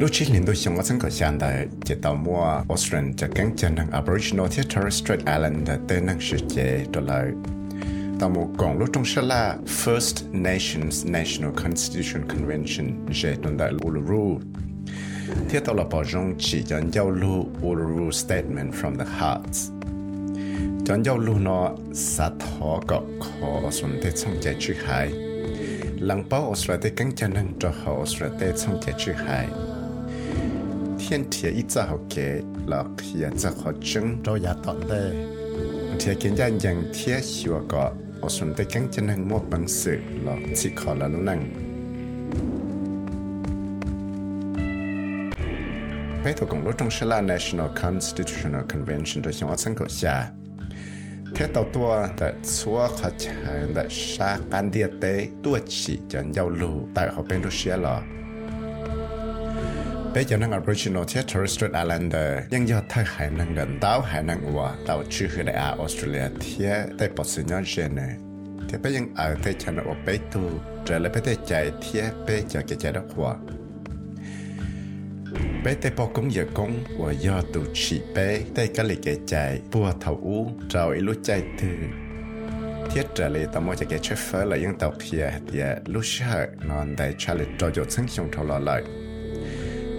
lúc trước liền tôi xong ở sân cỏ sàn tại chế tàu mua Australian cho cánh chân năng Aboriginal theo Torres Strait Islander tên năng sự chế trở lại tàu mua còn lúc trong sẽ là First Nations National Constitution Convention chế tuần đại Uluru thiết tàu là bảo rong chỉ cho giao lưu Uluru Statement from the Heart cho giao lưu nó sát thọ có khó xuân thế xong chạy chữ hai lăng bao Australia cánh chân năng cho họ Australia xong chạy chữ hai 天天一只好给，老天只好蒸，都也懂的。天跟家人天学个，我顺带跟着能莫本事，老只考了路能。ไปถูกของรถตรงชลา National Constitutional Convention โดยเฉพาะสังกัดชาแค่ต่อตัวแต่ชัวขจายแต่ชาการเดียเตตัวฉีจันยาวลูแต่เขาเป็นรัสเซียหรอ bây giờ năng Aboriginal Thế Torres Strait Islander. Nhưng do thay hải năng gần tàu hải năng hòa, tàu chưa hư đại Australia thế tây bắc sinh nhon gen này. Thế bây giờ ở tây chân ở bắc tu, trở lại tây chạy thế bây giờ cái chạy đó hòa. Bé tê bò cũng giờ cũng và do tụ chỉ bé tê cái lì cái chạy bùa thầu u trào ít lúc chạy từ thiết trở lại tao mới cho cái chef phở là những tàu kia thì lúc sợ nó đại trả lại trò dột sinh sống thầu lò lại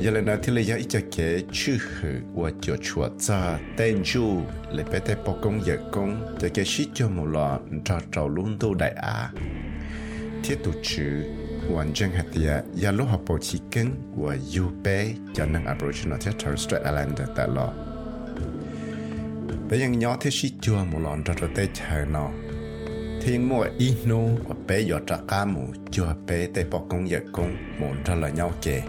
giờ là nói thì là ít cho cái chữ hử và cho chùa cha tên chu lấy bé tay bỏ công giờ công cho cái shit cho một lọ cho trâu luôn tu đại á. Thiết tu chữ hoàn trang hạt địa ya lúc học bộ chỉ cứng và du bé, cho năng Aboriginal theo Torres Strait Islander tại lọ bé ยัง nhỏ thế shit cho một lọ cho trâu tay chờ nó. Thiên mua ít nô, và bé giờ trả cá mù, cho bé tay bỏ công giờ công muốn cho là nhau kề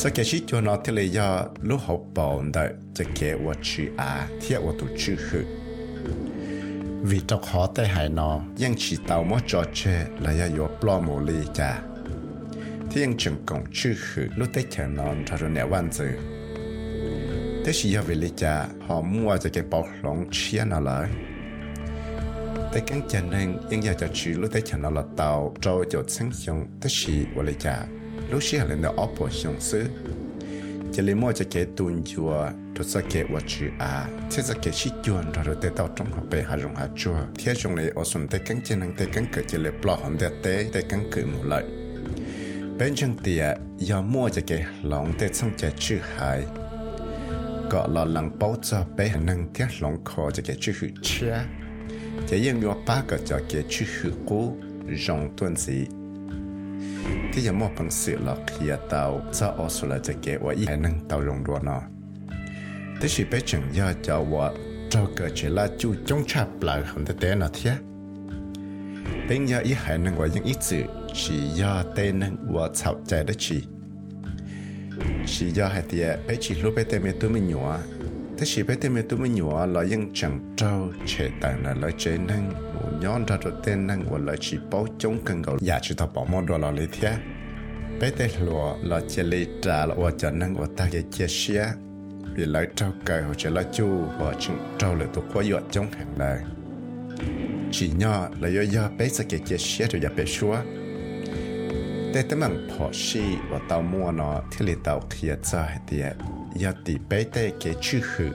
这个是就拿提来要落好包的，这个我去啊，贴我都去去。vì trong họ tây hải nó ยัง chỉ tàu mất trò chơi là do yếu plo mồ lì cha thế ยัง chừng cổng chư khử lúc tây chẳng non cho rồi nè văn dữ thế chỉ do vì lì cha họ mua cho cái bọc lỏng chia nó lại tây căng chân nên ยัง giờ cho chữ lúc tây chẳng nó là tàu trâu cho sáng xong thế chỉ của lì cha lúc xưa là nó ốp bộ xong chỉ lấy mua cho cái tuần chùa tôi sẽ cái vật chữ thế sẽ cái shit chuan rồi rồi tao trong học bè hà rong hà chùa thế trong này ở xuân tới cắn chân năng tới cắn cỡ chỉ lấy plọ hòn đẹp tế tới cắn cỡ một lợi bên trong tiệt giờ mua cho cái lòng tới xong cái chữ hai có là lần bao cho bé năng thiết lòng khó cho cái chữ hữu chia chỉ yên ba cái cho cái chữ hữu cũ rong tuần gì thì giờ mua bằng sự là khi tàu cho ở số là và ý năng tàu rong đua nó. Thế thì bé chẳng giờ cho vợ cho cơ chế là chú trong chạp lại không thể té nó thế bên giờ ý hải năng và những ít sự. Chỉ do tên năng và chào chạy đó chỉ chỉ do hai tiệt à, bé chỉ lúc bé tên mẹ tôi mình nhỏ thế chỉ bé tên mẹ tôi mình nhỏ là những chẳng trâu chế tài là lợi chế năng nhon ra cho tên năng của lời chỉ bao chống cần cầu giả chỉ thọ bỏ món đồ lò lý thế. Bé tê lùa là chỉ lì trà là ủa cho năng của ta cái chè xia. Vì lời trâu cày hoặc chè lời chu và chừng trâu lời tụ quá dọa chống hàng lời. Chỉ nhỏ là do do bé sẽ cái chè xia cho giả bé xua. Tê tấm bằng phò xi và tàu mua nó thì lì tàu kia cho hết tiệt do tỷ bé tê cái chữ hử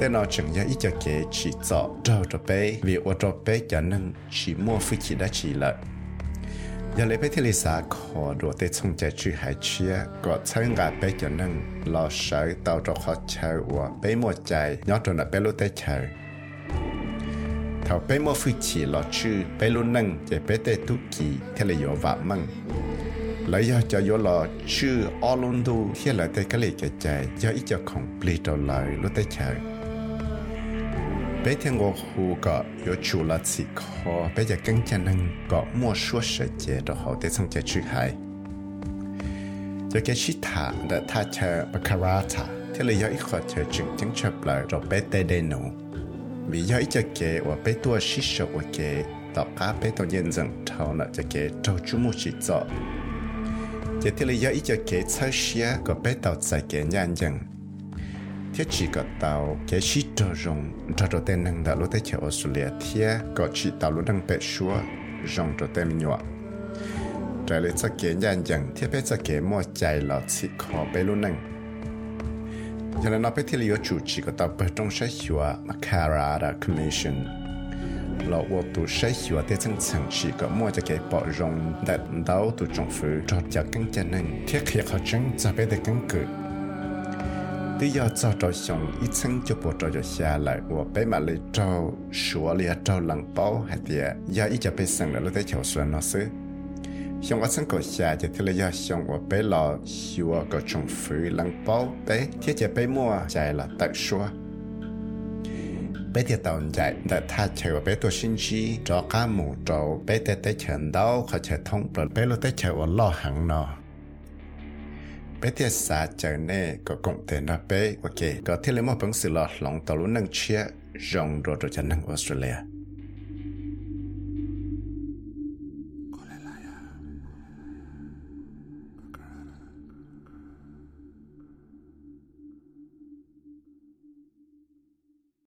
แต่นอจึงยาอีจะเกฉีเจาะเจ้าจะไปวิวจะไปจะนั่งฉีมัวฟุกิได้ฉีละย่าเลยไปเทเลสาขอรัวเตชงใจชื่อหายเชียก็ใช้งานไปจะนั่งรอใช้เตาจะขอเช้ว่าไปหมดใจยอดตัวน่ะไปรู้แต่ใช้เขาไปมอฟิชีลอชื่อไปลุนนึงจะไปเตทุกีเทเลยวะมั่งแล้วยาจะยอลอชื่อออลุนดูเที่ยละแต่ก็เลยแกใจยาอีจะของปลีตอลายรู้เตชาย bé thiên ngô có yếu chủ là chỉ khó. Bé giờ căng chân nâng có mua suốt sở chế đồ hậu tê xong chế chư hai cho cái shit thả đã tha chờ bakarata thế là do ít khó chờ chứng chứng chấp lại rồi bé tê đê nụ. Vì do ít cho kể và bé tua xí sợ và kể tạo cá bé tao nhân dân thao nợ cho kế trâu chú mua chỉ rõ chỉ thì là do ít cho kế, sơ xía có bé tao giải kế nhân dân. thế chỉ có tàu cái chỉ cho rong cho cho tên năng đã lúc tới chợ Australia thế có chỉ tàu lúc đang bẹt xua rong cho tên mình nhọ trái lại chắc kế nhàn nhàng thế bé chắc kế mua chạy lọt chỉ khó bé lúc năng ฉะนั้นเราไปที่เลียวจูจีก็ต้องไปตรงใช้หัวมาคาราดาคอมมิชชั่นเราว่าตัวใช้หัวเตจังสังชีก็มั่วจะเก็บปอรงแต่ดาวตัวจงฟื้นจอดจากกังจันนั่งเทียบเขาจังจะไปแต่กังเกิด tí do cho trò sống ít sinh cho bộ trò cho xa lại và bé mà lấy trâu sủa lia trâu lăng bao hạt địa do ít cho bé sinh là lấy tới chầu xuân nó xứ. Xong ở sân cổ xa cho thế là do xong và bé lò sủa có trồng phứ lăng bao bé thiết cho bé mua, chạy là tự sủa bé thì tàu chạy, đã tha chạy và bé tôi xin chi cho cá mù trâu bé tê tê chèn đau, khó chạy thông bật bé lo chạy và lo hẳn nọ ไปเทียสาเจเน่ก็กงเตนรับไปโอเคก็เทเลมอเพิ่งสิลอดหลงตอลุนังเชียจงรอดจะนั่งออสเตรเลีย